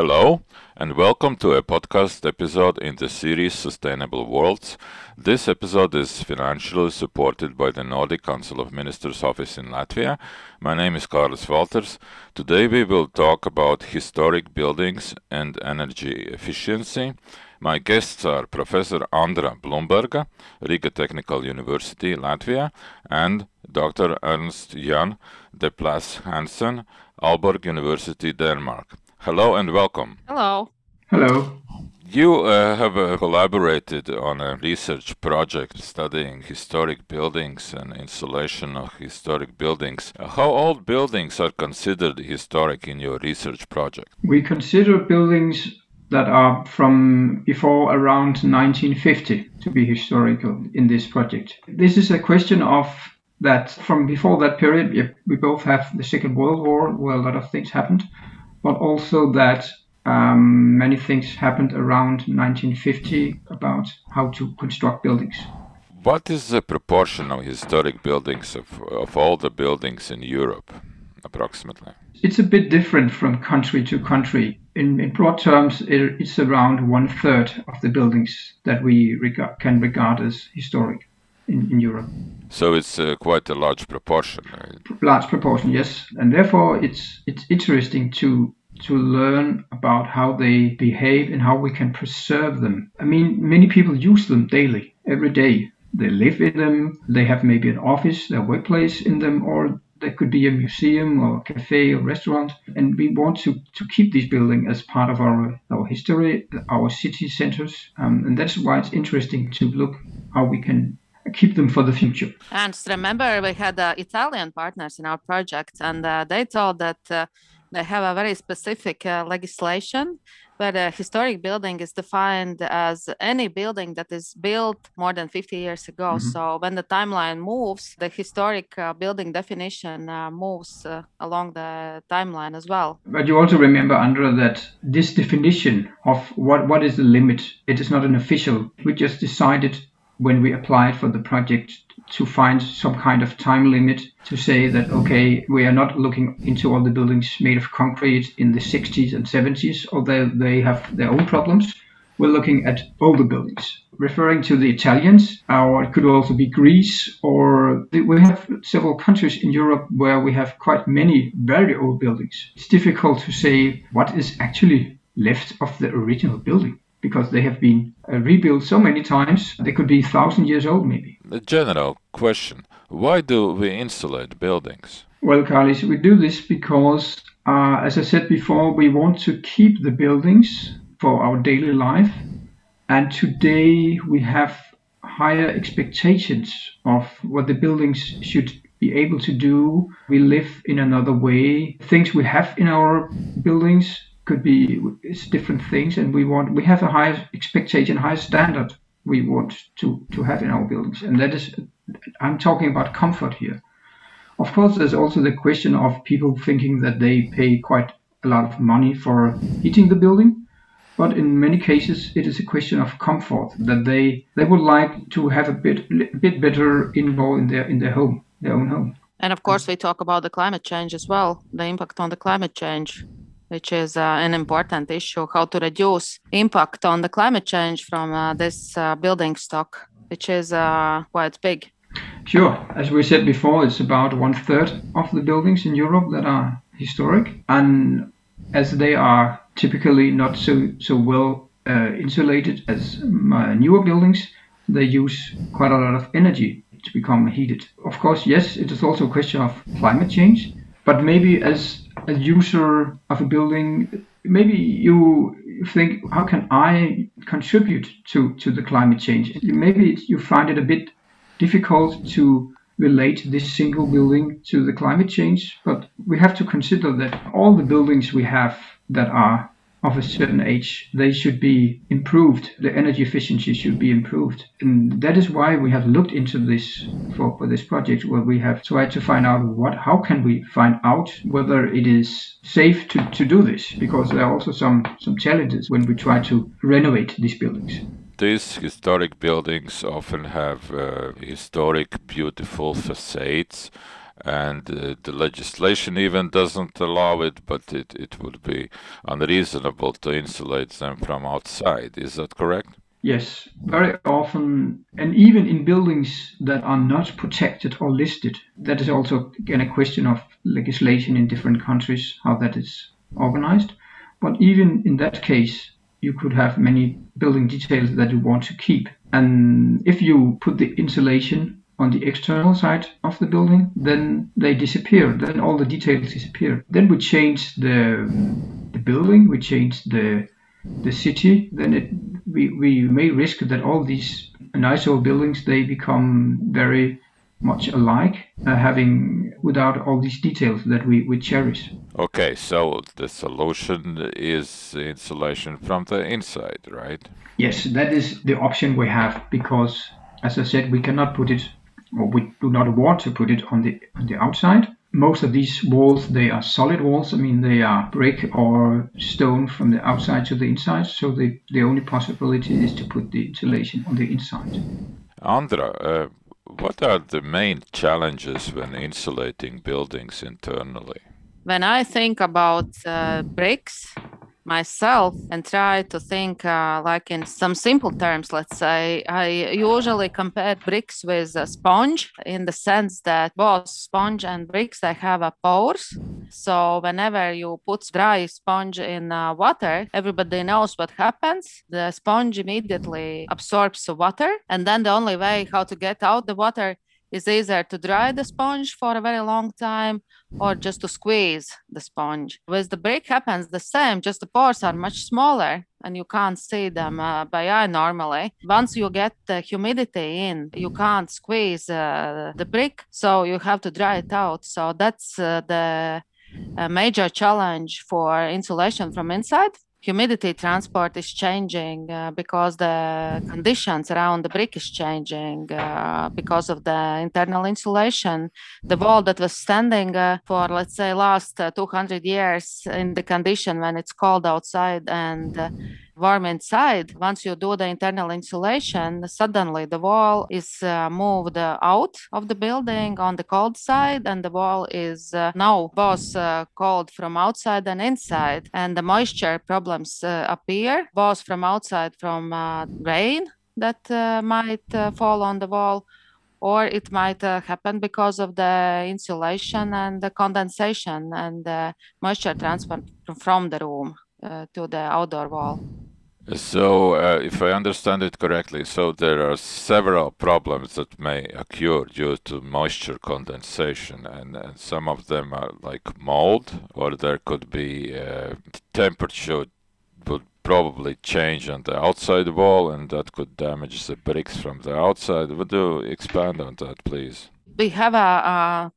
Hello, and welcome to a podcast episode in the series Sustainable Worlds. This episode is financially supported by the Nordic Council of Ministers office in Latvia. My name is Carlos Walters. Today we will talk about historic buildings and energy efficiency. My guests are Professor Andra Blumberga, Riga Technical University, Latvia, and Dr. Ernst Jan de Place Hansen, Aalborg University, Denmark. Hello and welcome. Hello. Hello. You uh, have uh, collaborated on a research project studying historic buildings and insulation of historic buildings. How old buildings are considered historic in your research project? We consider buildings that are from before around 1950 to be historical in this project. This is a question of that from before that period, we both have the Second World War, where a lot of things happened, but also that um, many things happened around 1950 about how to construct buildings. What is the proportion of historic buildings of, of all the buildings in Europe, approximately? It's a bit different from country to country. In, in broad terms, it, it's around one third of the buildings that we regard, can regard as historic in, in Europe. So it's uh, quite a large proportion. Large proportion, yes, and therefore it's it's interesting to to learn about how they behave and how we can preserve them. I mean, many people use them daily, every day. They live in them. They have maybe an office, their workplace in them, or there could be a museum or a cafe or restaurant. And we want to, to keep this building as part of our, our history, our city centers. Um, and that's why it's interesting to look how we can keep them for the future. And remember, we had uh, Italian partners in our project, and uh, they told that uh, they have a very specific uh, legislation where a historic building is defined as any building that is built more than 50 years ago. Mm-hmm. So when the timeline moves, the historic uh, building definition uh, moves uh, along the timeline as well. But you also remember, Andra, that this definition of what, what is the limit, it is not an official. We just decided when we applied for the project to find some kind of time limit to say that okay we are not looking into all the buildings made of concrete in the 60s and 70s although they have their own problems. We're looking at older buildings. Referring to the italians or it could also be greece or we have several countries in europe where we have quite many very old buildings. It's difficult to say what is actually left of the original building because they have been uh, rebuilt so many times. They could be thousand years old, maybe. The general question: Why do we insulate buildings? Well, Carlos, we do this because, uh, as I said before, we want to keep the buildings for our daily life, and today we have higher expectations of what the buildings should be able to do. We live in another way. Things we have in our buildings could be it's different things and we want we have a higher expectation higher standard we want to to have in our buildings and that is i'm talking about comfort here. Of course there's also the question of people thinking that they pay quite a lot of money for heating the building but in many cases it is a question of comfort that they they would like to have a bit bit better indoor in their in their home their own home. And of course we talk about the climate change as well the impact on the climate change which is uh, an important issue how to reduce impact on the climate change from uh, this uh, building stock which is uh, quite big. Sure. As we said before it's about one third of the buildings in europe that are historic and as they are typically not so so well uh, insulated as uh, newer buildings they use quite a lot of energy to become heated. Of course yes it is also a question of climate change but maybe as a user of a building, maybe you think, how can I contribute to, to the climate change? Maybe you find it a bit difficult to relate this single building to the climate change, but we have to consider that all the buildings we have that are of a certain age, they should be improved. The energy efficiency should be improved. And that is why we have looked into this for, for this project where we have tried to find out what how can we find out whether it is safe to, to do this because there are also some, some challenges when we try to renovate these buildings. These historic buildings often have uh, historic, beautiful facades and uh, the legislation even doesn't allow it, but it, it would be unreasonable to insulate them from outside. Is that correct? Yes, very often, and even in buildings that are not protected or listed, that is also again a question of legislation in different countries, how that is organized. But even in that case, you could have many building details that you want to keep. And if you put the insulation on the external side of the building, then they disappear. Then all the details disappear. Then we change the the building, we change the the city. Then it we, we may risk that all these nice old buildings they become very much alike, uh, having without all these details that we, we cherish. Okay, so the solution is insulation from the inside, right? Yes, that is the option we have because, as I said, we cannot put it, or we do not want to put it on the on the outside. Most of these walls they are solid walls. I mean they are brick or stone from the outside to the inside. So the, the only possibility is to put the insulation on the inside. Andra uh, what are the main challenges when insulating buildings internally? When i think about uh, bricks myself and try to think uh, like in some simple terms let's say i usually compare bricks with a sponge in the sense that both sponge and bricks they have a pores. So whenever you put dry sponge in uh, water everybody knows what happens. The sponge immediately absorbs the water and then the only way how to get out the water is either to dry the sponge for a very long time or just to squeeze the sponge. With the brick happens the same, just the pores are much smaller and you can't see them uh, by eye normally. Once you get the humidity in, you can't squeeze uh, the brick, so you have to dry it out. So that's uh, the uh, major challenge for insulation from inside humidity transport is changing uh, because the conditions around the brick is changing uh, because of the internal insulation. The wall that was standing uh, for let's say last uh, 200 years in the condition when it's cold outside and warm inside, once you do the internal insulation, suddenly the wall is uh, moved out of the building on the cold side, and the wall is uh, now both uh, cold from outside and inside. And the moisture problems uh, appear both from outside from uh, rain that uh, might fall on the wall or it might uh, happen because of the insulation and the condensation and the moisture transfer from the room uh, to the outdoor wall. So, uh, if I understand it correctly, so there are several problems that may occur due to moisture condensation, and, and some of them are like mold, or there could be uh, temperature would probably change on the outside wall, and that could damage the bricks from the outside. Would you expand on that, please? We have a, a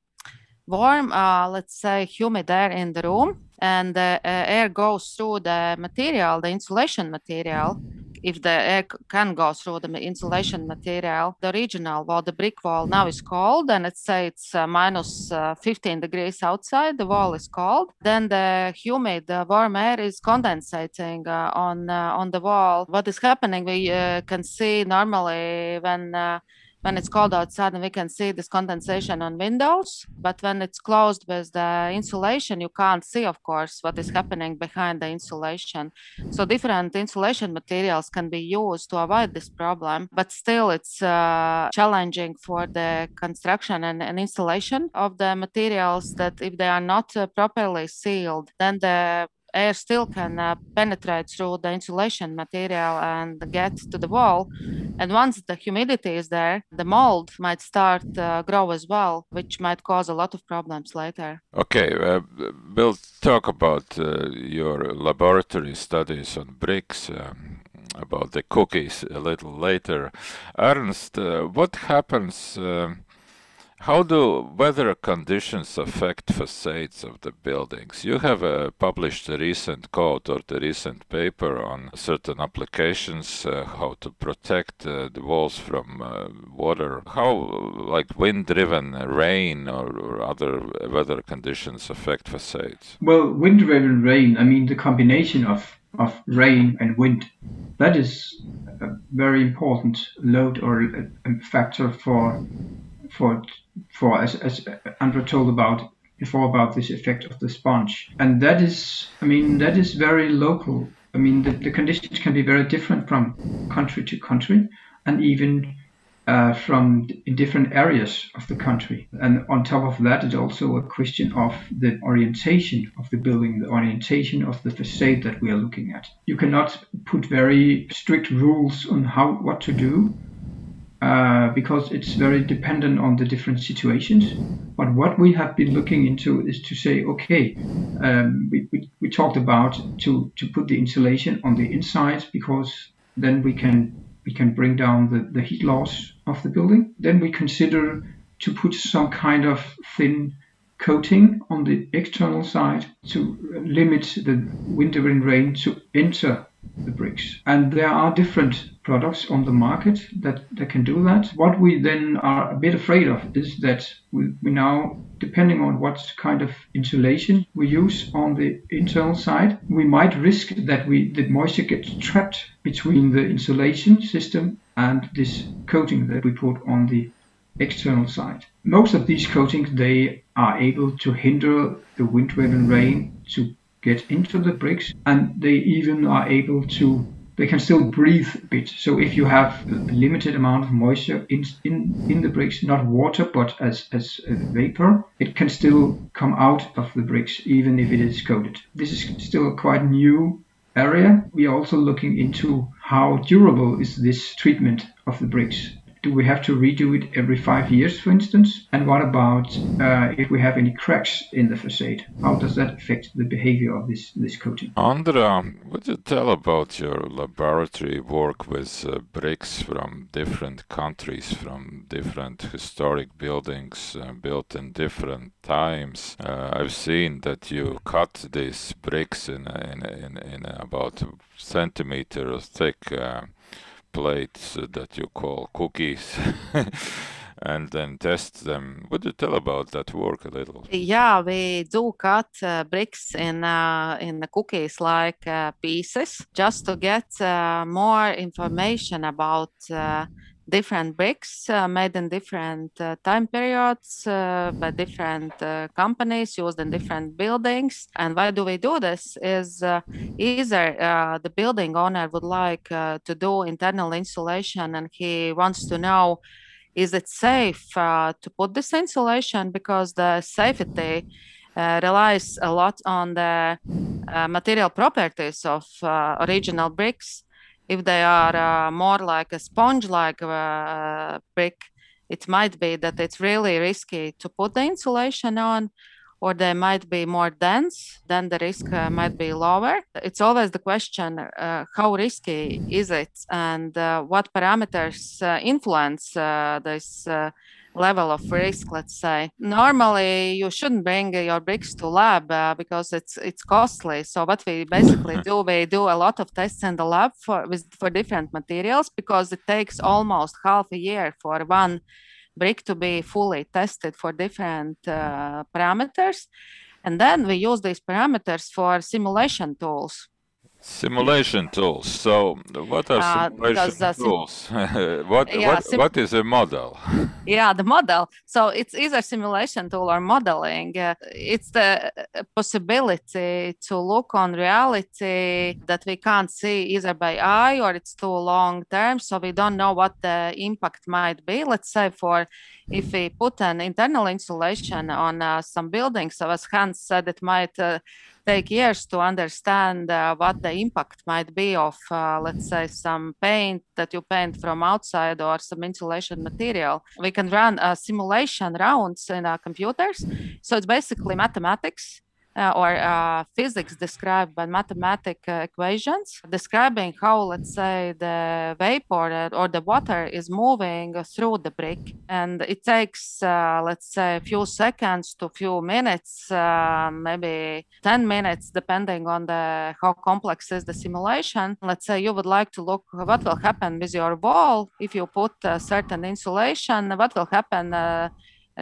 warm, uh, let's say, humid air in the room and the uh, air goes through the material, the insulation material. If the air can go through the insulation material, the original wall, the brick wall now is cold, and let's say it's uh, minus, uh, 15 degrees outside, the wall is cold. Then the humid, the warm air is condensating on on the wall. What is happening? We can see normally when when it's cold outside and we can see this condensation on windows but when it's closed with the insulation you can't see of course what is happening behind the insulation. So different insulation materials can be used to avoid this problem but still it's uh, challenging for the construction and, and, installation of the materials that if they are not uh, properly sealed then the air still can uh, penetrate through the insulation material and get to the wall. And once the humidity is there, the mold might start uh, grow as well, which might cause a lot of problems later. Okay, uh, we'll talk about uh, your laboratory studies on bricks. Um, about the cookies a little later. Ernst, uh, what happens um, how do weather conditions affect facades of the buildings? You have uh, published a recent code or the recent paper on certain applications, uh, how to protect uh, the walls from uh, water. How, like wind-driven rain or, or, other weather conditions affect facades? Well, wind-driven rain. I mean, the combination of of rain and wind. That is a very important load or a factor for for for as as Andra told about before about this effect of the sponge, and that is, I mean, that is very local. I mean, the, the conditions can be very different from country to country, and even uh, from in different areas of the country. And on top of that, it's also a question of the orientation of the building, the orientation of the facade that we are looking at. You cannot put very strict rules on how what to do. Uh, because it's very dependent on the different situations. But what we have been looking into is to say, okay, um, we, we, we talked about to, to put the insulation on the inside because then we can we can bring down the, the heat loss of the building. Then we consider to put some kind of thin coating on the external side to limit the wind and rain to enter the bricks. And there are different products on the market that, that can do that. What we then are a bit afraid of is that we, we now, depending on what kind of insulation we use on the internal side, we might risk that we the moisture gets trapped between the insulation system and this coating that we put on the external side. Most of these coatings they are able to hinder the wind, wave and rain to get into the bricks and they even are able to they can still breathe a bit. So if you have a limited amount of moisture in in, in the bricks, not water but as as vapor, it can still come out of the bricks even if it is coated. This is still a quite new area. We are also looking into how durable is this treatment of the bricks do we have to redo it every five years, for instance? And what about uh, if we have any cracks in the facade? How does that affect the behavior of this, this coating? Andra, would you tell about your laboratory work with uh, bricks from different countries, from different historic buildings uh, built in different times? Uh, I've seen that you cut these bricks in, in, in, in about a centimeter thick uh, plates that you call cookies and then test them. Would you tell about that work a little? Yeah, we do cut uh, bricks in uh, in the cookies like uh, pieces just to get uh, more information about uh, different bricks uh, made in different uh, time periods uh, by different uh, companies used in different buildings. And why do we do this? Is uh, either the building owner would like to do internal insulation and he wants to know is it safe to put this insulation because the safety relies a lot on the material properties of original bricks if they are uh, more like a sponge like uh, brick, it might be that it's really risky to put the insulation on or they might be more dense, then the risk uh, might be lower. It's always the question uh, how risky is it and uh, what parameters uh, influence this level of risk let's say. Normally you shouldn't bring your bricks to lab uh, because it's it's costly. So what we basically do we do a lot of tests in the lab for with for different materials because it takes almost half a year for one brick to be fully tested for different uh, parameters. And then we use these parameters for simulation tools Simulation tools. So, what are uh, simulation tools? what yeah, what, what is a model? yeah, the model. So it's either simulation tool or modeling. Uh, it's the uh, possibility to look on reality that we can't see either by eye or it's too long term, so we don't know what the impact might be. Let's say for if we put an internal insulation on uh, some buildings, so as Hans said, it might uh, take years to understand uh, what the impact might be of, uh, let's say, some paint that you paint from outside or some insulation material. We can run uh, simulation rounds in our computers. So it's basically mathematics uh, or uh, physics described by mathematical uh, equations describing how, let's say, the vapor or the water is moving through the brick. And it takes, uh, let's say, a few seconds to a few minutes, uh, maybe 10 minutes, depending on the how complex is the simulation. Let's say you would like to look what will happen with your wall if you put a certain insulation, what will happen uh,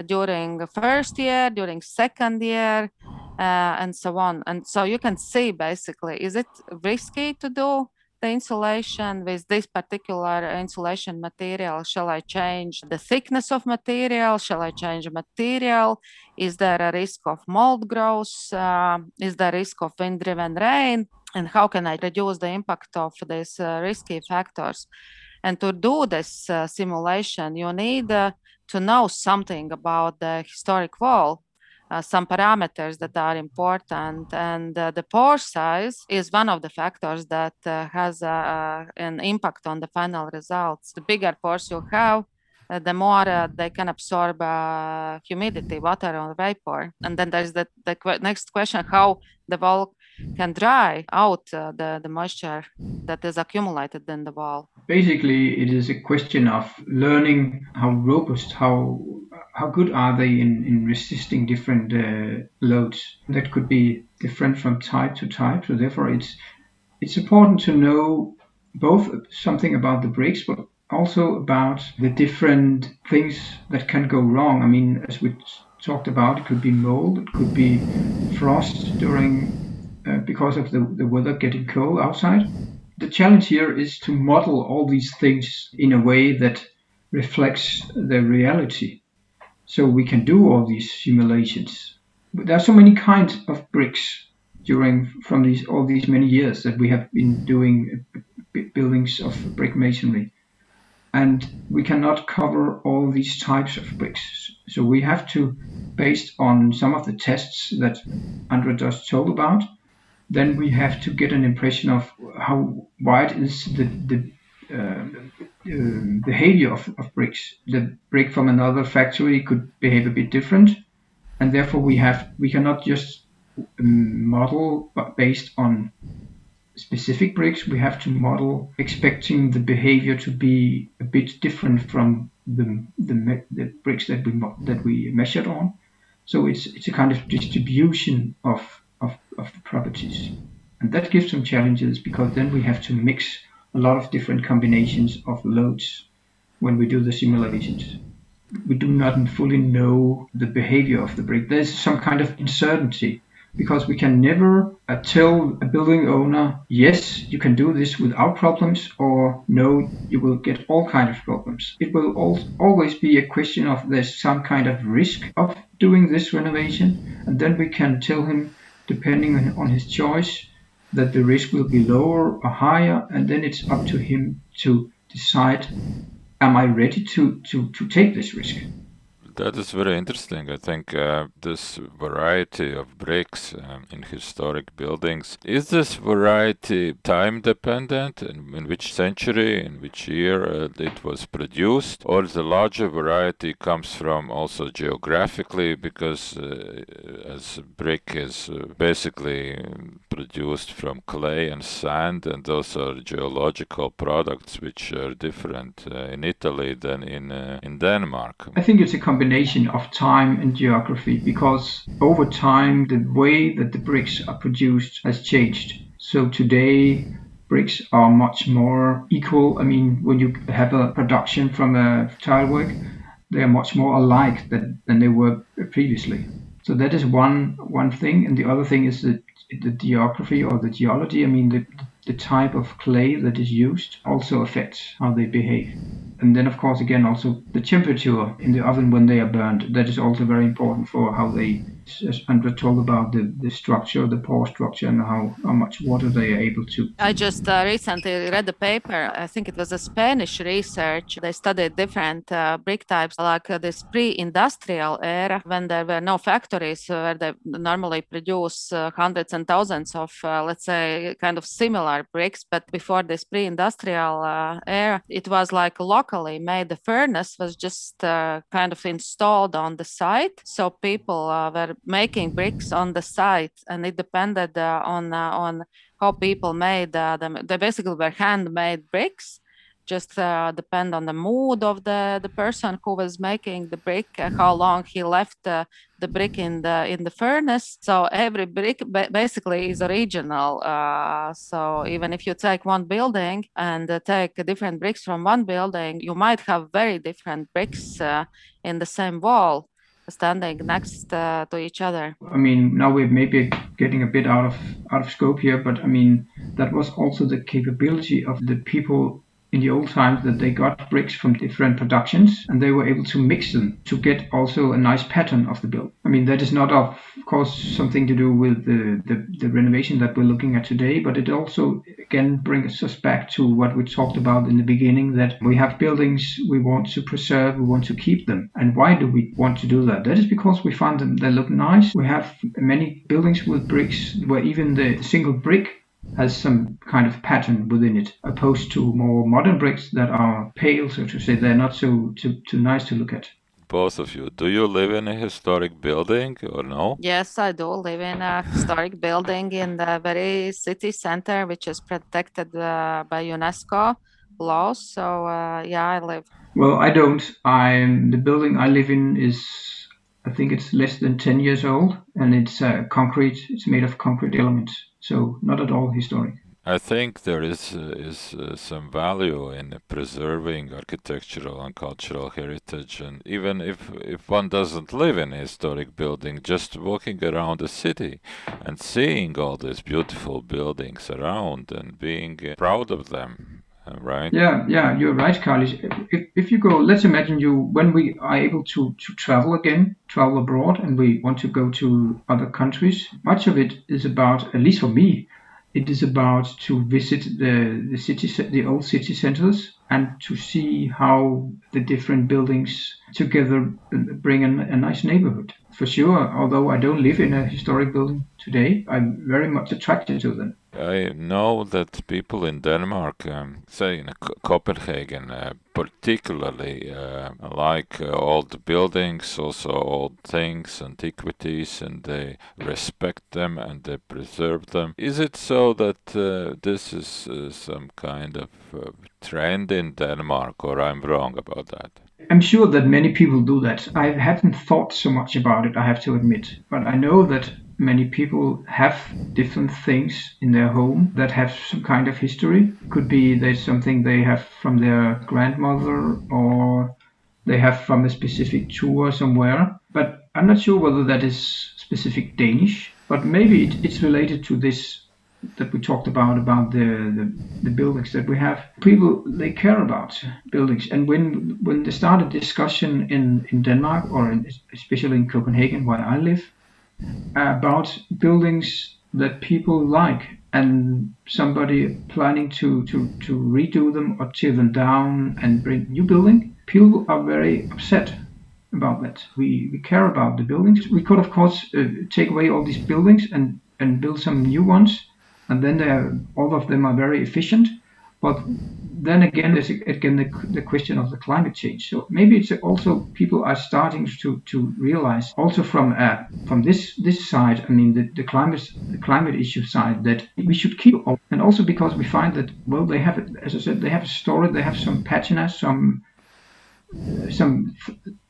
during first year, during second year, and so on. And so you can see basically, is it risky to do the insulation with this particular insulation material? Shall I change the thickness of material? Shall I change material? Is there a risk of mold growth? Uh, is there risk of wind-driven rain? And how can I reduce the impact of these uh, risky factors? And to do this uh, simulation, you need uh, to know something about the historic wall uh, some parameters that are important. And uh, the pore size is one of the factors that uh, has an impact on the final results. The bigger pores you have, uh, the more uh, they can absorb uh, humidity, water, or vapor. And then there's the, the qu- next question how the wall can dry out the, the moisture that is accumulated in the wall. Basically, it is a question of learning how robust, how how good are they in, in resisting different uh, loads? That could be different from type to type. So therefore, it's it's important to know both something about the brakes, but also about the different things that can go wrong. I mean, as we talked about, it could be mold, it could be frost during uh, because of the, the weather getting cold outside. The challenge here is to model all these things in a way that reflects the reality so we can do all these simulations. But there are so many kinds of bricks during from these all these many years that we have been doing buildings of brick masonry, and we cannot cover all these types of bricks. So we have to, based on some of the tests that Andra just told about, then we have to get an impression of how wide is the the uh, uh, behavior of, of bricks. The brick from another factory could behave a bit different, and therefore we have we cannot just um, model based on specific bricks. We have to model expecting the behavior to be a bit different from the the, the bricks that we that we measured on. So it's it's a kind of distribution of, of, of the properties. And that gives some challenges because then we have to mix a lot of different combinations of loads when we do the simulations. We do not fully know the behavior of the brick. There's some kind of uncertainty because we can never uh, tell a building owner, yes, you can do this without problems, or no, you will get all kind of problems. It will al- always be a question of there's some kind of risk of doing this renovation, and then we can tell him, depending on his choice, that the risk will be lower or higher, and then it's up to him to decide, am I ready to, to, to take this risk? That is very interesting. I think uh, this variety of bricks um, in historic buildings is this variety time dependent? In, in which century, in which year uh, it was produced, or the larger variety comes from also geographically because uh, as brick is uh, basically produced from clay and sand, and those are geological products which are different uh, in Italy than in uh, in Denmark. I think it's a combination combination of time and geography because over time the way that the bricks are produced has changed. So today bricks are much more equal. I mean, when you have a production from a tile work, they are much more alike than, than they were previously. So that is one one thing, and the other thing is the the geography or the geology. I mean, the the type of clay that is used also affects how they behave. And then, of course, again, also the temperature in the oven when they are burned. That is also very important for how they as Andra told about the, the structure, the pore structure, and how, how much water they are able to. I just uh, recently read a paper. I think it was a Spanish research. They studied different uh, brick types, like uh, this pre-industrial era, when there were no factories where they normally produce uh, hundreds and thousands of, uh, let's say, kind of similar bricks. But before this pre-industrial uh, era, it was like locally made. The furnace was just kind of installed on the site, so people were making bricks on the site, and it depended uh, on uh, on how people made uh, them. They basically were handmade bricks. Just uh, depend on the mood of the, the person who was making the brick, uh, how long he left uh, the brick in the in the furnace. So every brick ba- basically is original. so even if you take one building and take different bricks from one building, you might have very different bricks in the same wall standing next uh, to each other. I mean, now we're maybe getting a bit out of out of scope here, but I mean that was also the capability of the people in the old times that they got bricks from different productions and they were able to mix them to get also a nice pattern of the build. I mean, that is not, of course, something to do with the, the, the renovation that we're looking at today, but it also, again, brings us back to what we talked about in the beginning that we have buildings we want to preserve, we want to keep them. And why do we want to do that? That is because we find them, they look nice. We have many buildings with bricks where even the single brick has some kind of pattern within it, opposed to more modern bricks that are pale, so to say. They're not so too, too nice to look at. Both of you, do you live in a historic building or no? Yes, I do live in a historic building in the very city center, which is protected uh, by UNESCO laws. So uh, yeah, I live. Well, I don't. I'm the building I live in is I think it's less than 10 years old and it's uh, concrete. It's made of concrete elements so not at all historic. I think there is uh, is uh, some value in preserving architectural and cultural heritage, and even if if one doesn't live in a historic building, just walking around the city and seeing all these beautiful buildings around and being proud of them, right? Yeah, yeah, you're right, Carly. If if you go, let's imagine you when we are able to to travel again, travel abroad, and we want to go to other countries. Much of it is about, at least for me, it is about to visit the the city, the old city centers, and to see how the different buildings together bring a, a nice neighborhood. For sure, although I don't live in a historic building today, I'm very much attracted to them. I know that people in Denmark, um, say in Copenhagen, uh, particularly uh, like uh, old buildings, also old things, antiquities, and they respect them and they preserve them. Is it so that uh, this is uh, some kind of Uh, trend in Denmark, or I'm wrong about that? I'm sure that many people do that. I haven't thought so much about it, I have to admit. But I know that many people have different things in their home that have some kind of history. Could be there's something they have from their grandmother or they have from a specific tour somewhere. But I'm not sure whether that is specific Danish, but maybe it, it's related to this that we talked about about the, the, the buildings that we have people they care about buildings and when when they start a discussion in in denmark or in, especially in copenhagen where i live about buildings that people like and somebody planning to, to, to redo them or tear them down and bring new building, people are very upset about that. We, we care about the buildings. We could, of course, uh, take away all these buildings and, and build some new ones, and then are, all of them are very efficient. But then again, there's again the, the question of the climate change. So maybe it's also people are starting to, to realize also from uh, from this this side. I mean, the, the climate the climate issue side that we should keep, and also because we find that well, they have as I said, they have a story, they have some patina, some uh, some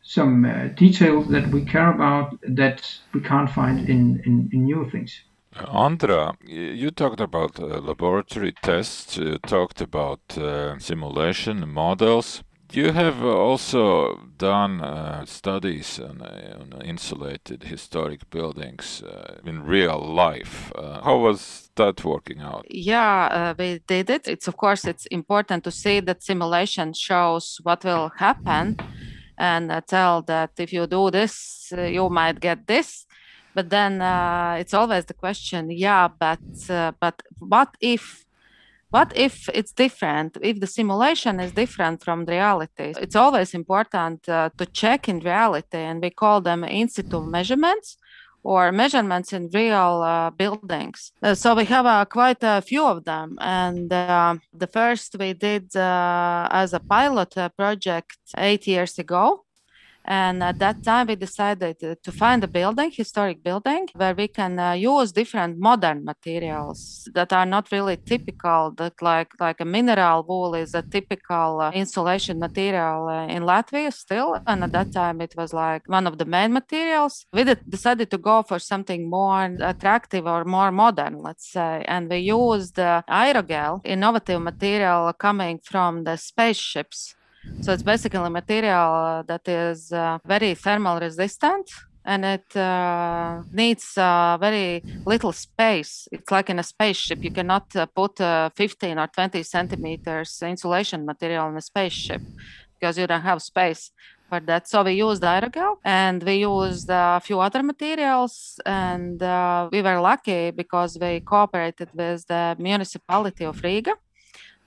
some uh, details that we care about that we can't find in, in, in new things. Andra, you talked about uh, laboratory tests, you talked about uh, simulation models. You have also done uh, studies on, uh, on, insulated historic buildings uh, in real life. Uh, how was that working out? Yeah, we did it. It's of course it's important to see that simulation shows what will happen and tell that if you do this, you might get this but then uh, it's always the question yeah but uh, but what if what if it's different if the simulation is different from reality it's always important uh, to check in reality and we call them in situ measurements or measurements in real uh, buildings. Uh, so we have uh, quite a few of them. And uh, the first we did uh, as a pilot uh, project eight years ago. And at that time, we decided to find a building, historic building, where we can uh, use different modern materials that are not really typical. That like like a mineral wool is a typical uh, insulation material uh, in Latvia still, and at that time it was like one of the main materials. We decided to go for something more attractive or more modern, let's say, and we used uh, aerogel, innovative material coming from the spaceships So it's basically a material that is uh, very thermal resistant and it uh, needs uh, very little space. It's like in a spaceship. You cannot uh, put 15 or 20 centimeters insulation material in a spaceship because you don't have space for that. So we used aerogel and we used a few other materials. And uh, we were lucky because we cooperated with the municipality of Riga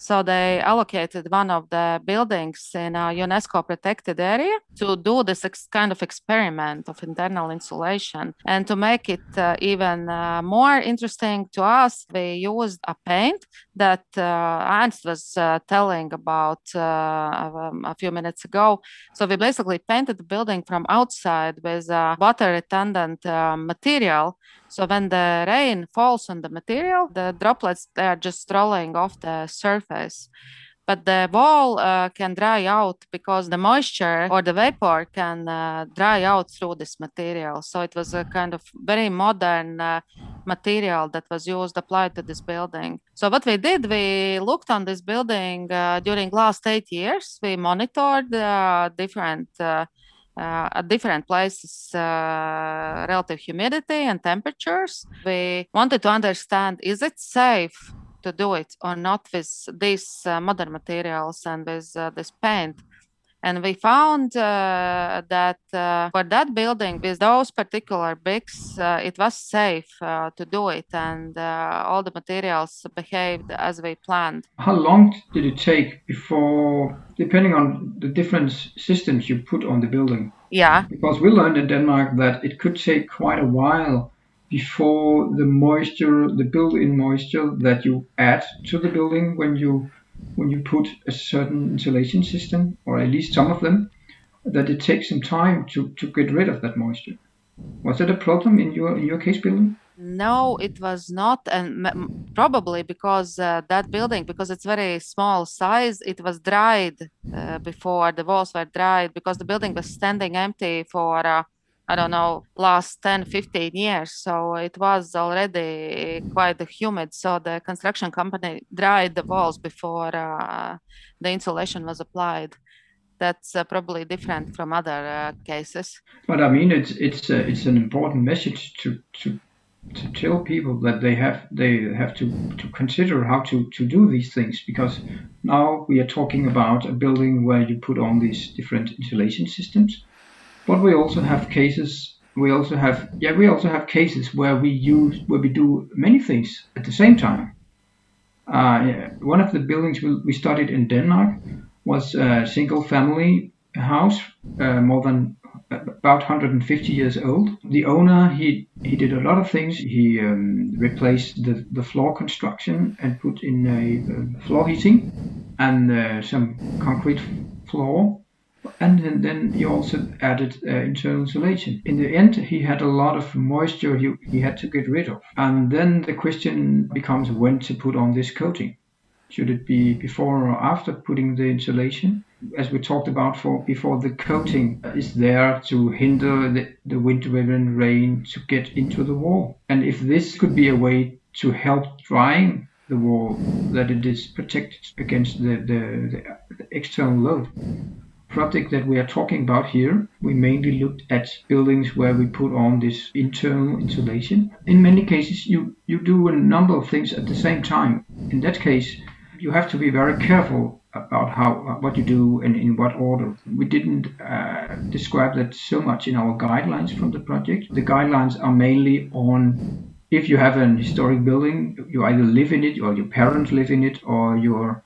so they allocated one of the buildings in a UNESCO protected area to do this ex- kind of experiment of internal insulation. And to make it uh, even uh, more interesting to us, they used a paint that uh, Ernst was uh, telling about uh, um, a few minutes ago. So we basically painted the building from outside with water retardant uh, material so when the rain falls on the material, the droplets they are just rolling off the surface. But the wall uh, can dry out because the moisture or the vapor can uh, dry out through this material. So it was a kind of very modern material that was used applied to this building. So what we did, we looked on this building uh, during last eight years. We monitored uh, different uh, uh, at different places uh, relative humidity and temperatures. We wanted to understand is it safe to do it or not with these uh, modern materials and with this paint. And we found uh, that uh, for that building, with those particular bricks, uh, it was safe to do it, and all the materials behaved as we planned. How long did it take before, depending on the different systems you put on the building? Yeah. Because we learned in Denmark that it could take quite a while before the moisture, the built-in moisture that you add to the building when you when you put a certain insulation system, or at least some of them, that it takes some time to, to get rid of that moisture. Was that a problem in your in your case building? No, it was not, and probably because uh, that building, because it's very small size, it was dried uh, before the walls were dried because the building was standing empty for uh, I don't know, last 10, 15 years. So it was already quite humid. So the construction company dried the walls before uh, the insulation was applied. That's uh, probably different from other uh, cases. But I mean, it's it's uh, it's an important message to to to tell people that they have they have to, to consider how to, to do these things because now we are talking about a building where you put on these different insulation systems but we also have cases. We also have yeah. We also have cases where we use where we do many things at the same time. Uh, one of the buildings we, we studied in Denmark was a single family house, uh, more than about 150 years old. The owner he he did a lot of things. He um, replaced the, the floor construction and put in a, a floor heating and uh, some concrete floor and then he also added uh, internal insulation. In the end, he had a lot of moisture he, he had to get rid of. And then the question becomes when to put on this coating. Should it be before or after putting the insulation? As we talked about for before, the coating is there to hinder the, the wind-driven rain to get into the wall. And if this could be a way to help drying the wall, that it is protected against the, the, the external load, project that we are talking about here, we mainly looked at buildings where we put on this internal insulation. In many cases, you, you do a number of things at the same time. In that case, you have to be very careful about how what you do and in what order. We didn't uh, describe that so much in our guidelines from the project. The guidelines are mainly on if you have an historic building, you either live in it or your parents live in it or your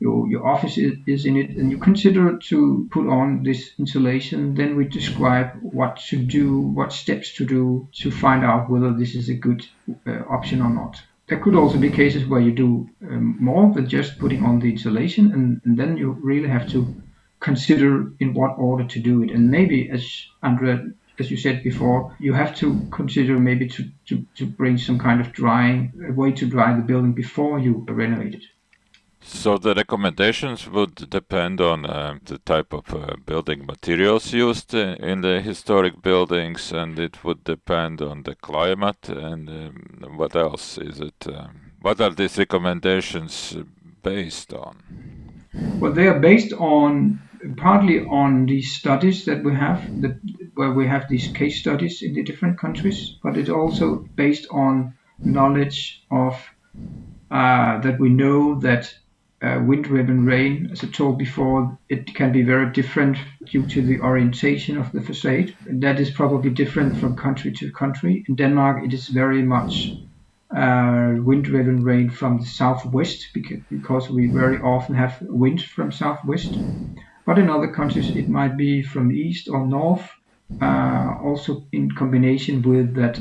your, your office is, in it and you consider to put on this insulation, then we describe what to do, what steps to do to find out whether this is a good uh, option or not. There could also be cases where you do um, more than just putting on the insulation, and, and, then you really have to consider in what order to do it. And maybe, as Andrea, as you said before, you have to consider maybe to, to, to bring some kind of drying, a way to dry the building before you renovate it. So the recommendations would depend on uh, the type of uh, building materials used in the historic buildings, and it would depend on the climate and um, what else is it? Um, what are these recommendations based on? Well, they are based on partly on these studies that we have, the, where we have these case studies in the different countries, but it's also based on knowledge of uh, that we know that uh, wind-driven rain, as I told before, it can be very different due to the orientation of the facade. And that is probably different from country to country. In Denmark, it is very much uh, wind-driven rain from the southwest because, because we very often have wind from southwest. But in other countries, it might be from east or north, uh, also in combination with that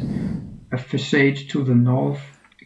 a facade to the north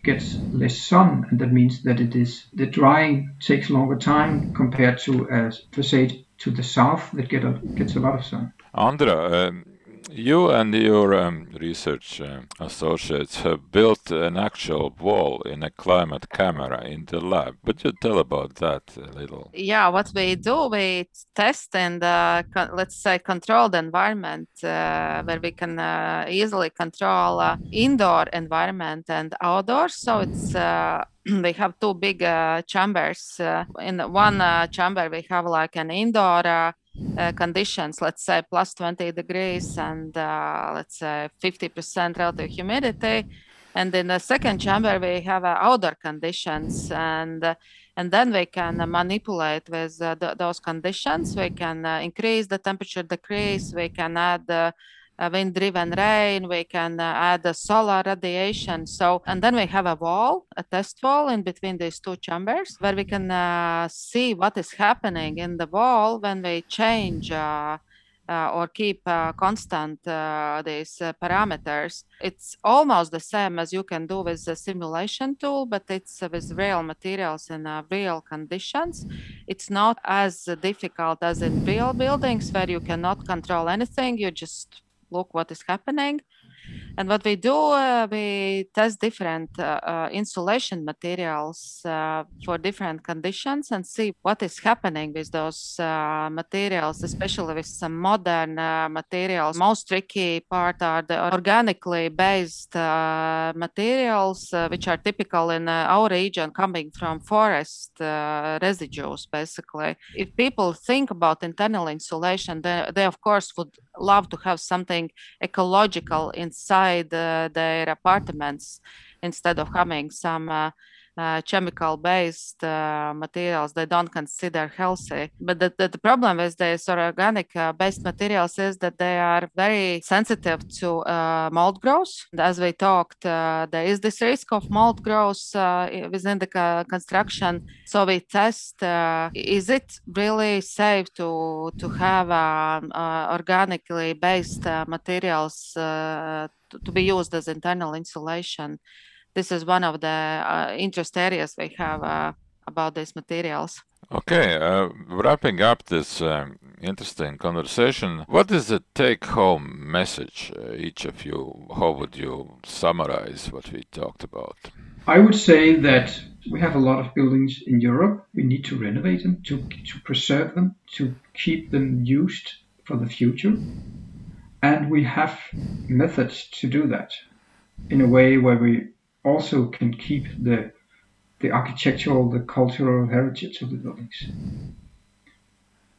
gets less sun, and that means that it is the drying takes longer time compared to a facade to the south that get a, gets a lot of sun. Andra, um, you and your um, research uh, associates have built an actual wall in a climate camera in the lab. Would you tell about that a little? Yeah, what we do, we test in the, let's say, control the environment uh, where we can uh, easily control uh, indoor environment and outdoors. So it's uh, we have two big uh, chambers. in one chamber, we have like an indoor uh, conditions, let's say plus 20 degrees and uh, let's say 50% relative humidity. And in the second chamber, we have uh, outdoor conditions and uh, and then we can manipulate with uh, th- those conditions. We can increase the temperature, decrease. We can add wind driven rain, we can uh, add a solar radiation. So, and then we have a wall, a test wall in between these two chambers where we can uh, see what is happening in the wall when we change. Uh, uh, or keep uh, constant uh, these parameters. It's almost the same as you can do with the simulation tool, but it's with real materials in real conditions. It's not as difficult as in real buildings where you cannot control anything. You just look what is happening. And what we do, uh, we test different uh, uh, insulation materials uh, for different conditions and see what is happening with those uh, materials, especially with some modern uh, materials. Most tricky part are the organically based materials, which are typical in our region, coming from forest residues, basically. If people think about internal insulation, they, they of course would love to have something ecological inside uh, their apartments instead of having some uh, uh, chemical based uh, materials they don't consider healthy. But the, the, the problem with these organic uh, based materials is that they are very sensitive to uh, mold growth. As we talked, there is this risk of mold growth within the construction. So we test is it really safe to, to have um, organically based materials to be used as internal insulation? This is one of the uh, interest areas we have uh, about these materials. Okay, uh, wrapping up this um, interesting conversation, what is the take home message, uh, each of you? How would you summarize what we talked about? I would say that we have a lot of buildings in Europe. We need to renovate them, to, to preserve them, to keep them used for the future. And we have methods to do that in a way where we also can keep the the architectural, the cultural heritage of the buildings.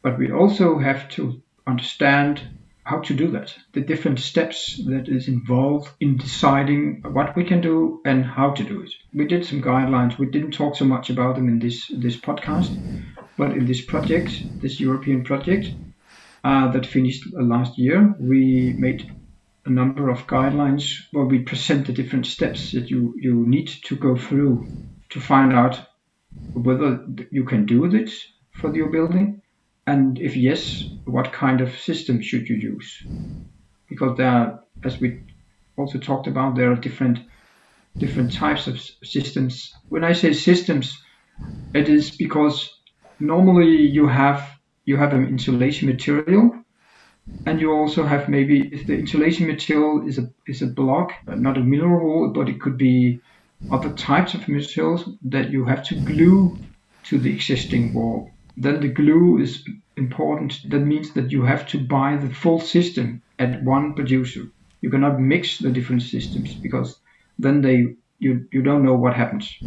But we also have to understand how to do that, the different steps that is involved in deciding what we can do and how to do it. We did some guidelines. We didn't talk so much about them in this this podcast, but in this project, this European project uh, that finished last year, we made a number of guidelines where we present the different steps that you, you need to go through to find out whether you can do it for your building and if yes, what kind of system should you use? Because there are, as we also talked about, there are different different types of systems. When I say systems, it is because normally you have you have an insulation material and you also have maybe if the insulation material is a is a block, not a mineral but it could be other types of materials that you have to glue to the existing wall. Then the glue is important. That means that you have to buy the full system at one producer. You cannot mix the different systems because then they you, you don't know what happens.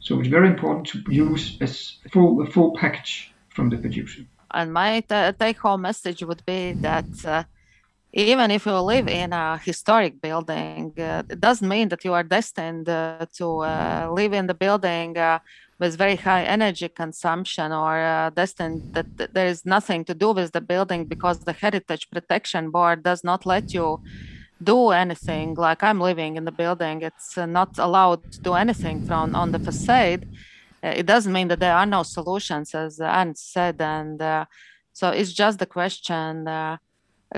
So it's very important to use a full a full package from the producer. And my t- take home message would be that uh, even if you live in a historic building, uh, it doesn't mean that you are destined uh, to uh, live in the building uh, with very high energy consumption or uh, destined that, that there is nothing to do with the building because the Heritage Protection Board does not let you do anything. Like i'm living in the building. It's not allowed to do anything from on the facade it doesn't mean that there are no solutions as Anne said and uh, so it's just the question uh,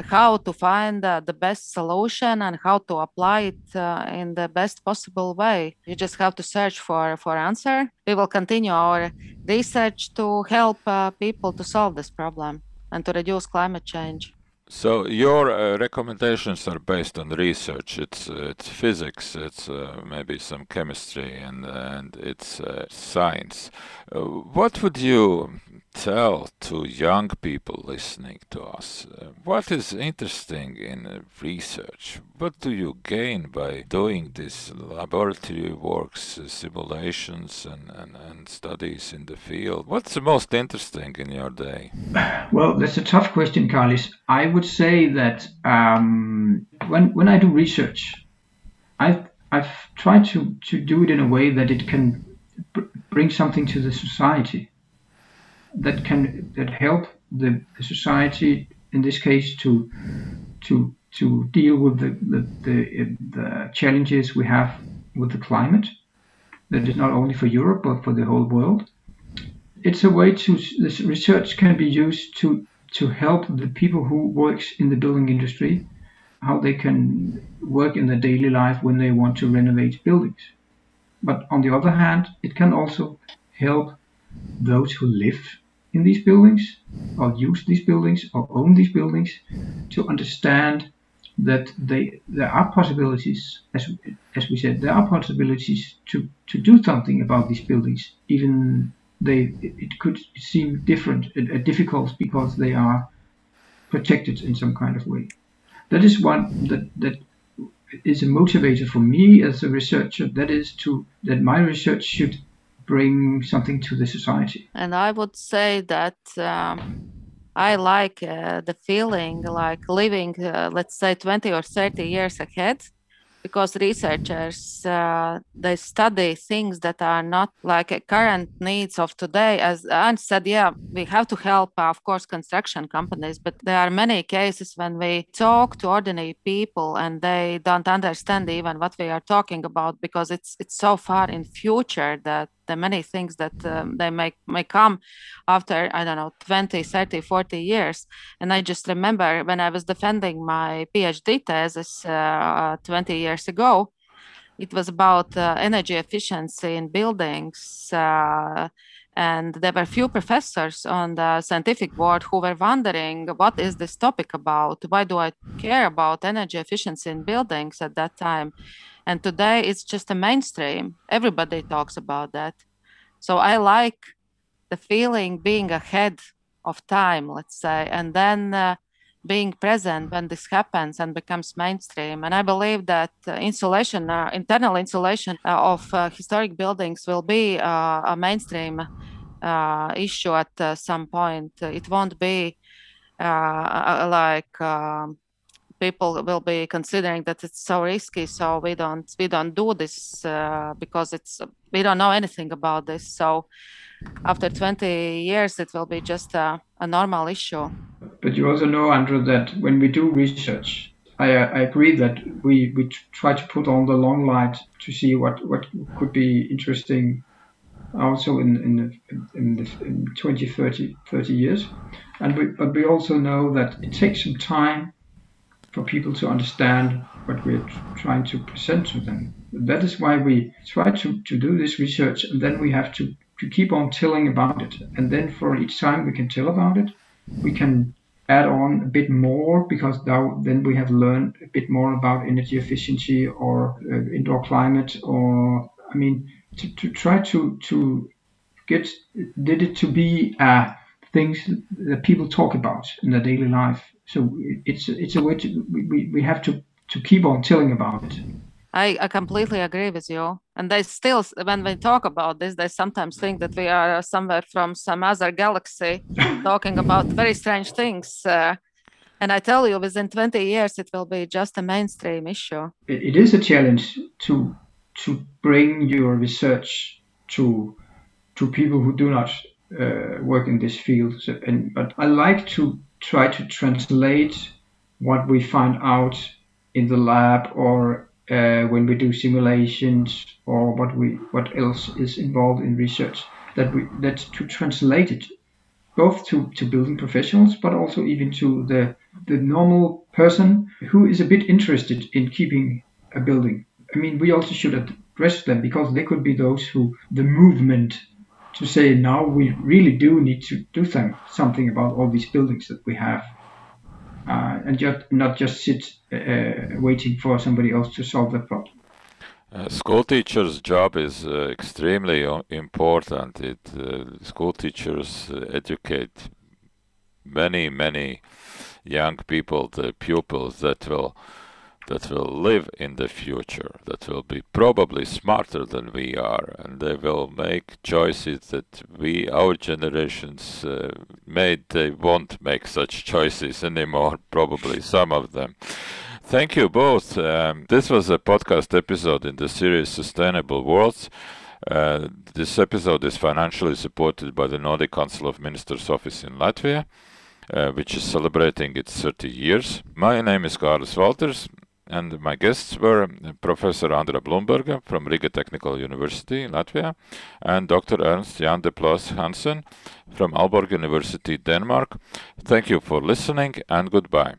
how to find uh, the best solution and how to apply it uh, in the best possible way. You just have to search for for answer. We will continue our research to help people to solve this problem and to reduce climate change so your uh, recommendations are based on research. It's uh, it's physics. It's uh, maybe some chemistry and and it's uh, science. Uh, what would you tell to young people listening to us? Uh, what is interesting in research? What do you gain by doing these laboratory works, uh, simulations, and, and, and studies in the field? What's the most interesting in your day? Well, that's a tough question, Carlis. I would say that um, when, when I do research, I've, I've tried to, to do it in a way that it can bring something to the society that can that help the, the society in this case to to to deal with the the, the the challenges we have with the climate that is not only for Europe but for the whole world. It's a way to this research can be used to to help the people who works in the building industry how they can work in their daily life when they want to renovate buildings. But on the other hand, it can also help those who live in these buildings or use these buildings or own these buildings to understand that they there are possibilities as as we said there are possibilities to to do something about these buildings even they it could seem different uh, difficult because they are protected in some kind of way. That is one that that is a motivator for me as a researcher that is to that my research should bring something to the society. And I would say that um, I like uh, the feeling like living, uh, let's say, 20 or 30 years ahead because researchers uh, they study things that are not like current needs of today as Anne said yeah we have to help uh, of course construction companies but there are many cases when we talk to ordinary people and they don't understand even what we are talking about because it's it's so far in future that the many things that um, they may may come after i don't know 20 30 40 years. And i just remember when i was defending my phd thesis uh, 20 years ago it was about uh, energy efficiency in buildings uh, and there were few professors on the scientific board who were wondering what is this topic about? Why do i care about energy efficiency in buildings at that time and today it's just a mainstream. Everybody talks about that. So i like the feeling being ahead of time let's say and then uh, being present when this happens and becomes mainstream. And i believe that uh, insulation uh, internal insulation uh, of uh, historic buildings will be uh, a mainstream issue at some point. It won't be like um, people will be considering that it's so risky so we don't we don't do this uh, because it's we don't know anything about this. So after 20 years it will be just a, a normal issue. But you also know Andra that when we do research I, I agree that we, we try to put on the long light to see what, what could be interesting also in in the, in, the, in 20 30, 30 years. And we, but we also know that it takes some time for people to understand what we're trying to present to them. That is why we try to, to do this research and then we have to, to keep on telling about it. And then for each time we can tell about it, we can add on a bit more because now then we have learned a bit more about energy efficiency or uh, indoor climate or I mean to, to try to to get did it to be uh, things that people talk about in their daily life so it's it's a way to we, we have to to keep on telling about it I, I completely agree with you. And they still, when we talk about this, they sometimes think that we are somewhere from some other galaxy talking about very strange things. Uh, and I tell you, within 20 years, it will be just a mainstream issue. it, it is a challenge to to bring your research to to people who do not uh, work in this field. So, and but I like to try to translate what we find out in the lab or uh, when we do simulations or what we what else is involved in research that we that to translate it both to, to building professionals but also even to the the normal person who is a bit interested in keeping a building. I mean we also should address them because they could be those who the movement to say now we really do need to do some, something about all these buildings that we have uh, and just not just sit uh, waiting for somebody else to solve the problem. Uh, school teachers' job is uh, extremely important. It uh, school teachers uh, educate many, many young people, the pupils that will that will live in the future, that will be probably smarter than we are, and they will make choices that we, our generations, uh, made. They won't make such choices anymore, probably some of them. Thank you both. Um, this was a podcast episode in the series Sustainable Worlds. Uh, this episode is financially supported by the Nordic Council of Ministers office in Latvia, uh, which is celebrating its 30 years. My name is Carlos Walters, and my guests were um, Professor Andra Blumberga from Riga Technical University in Latvia and Dr. Ernst Jan de Place Hansen from Aalborg University, Denmark. Thank you for listening and goodbye.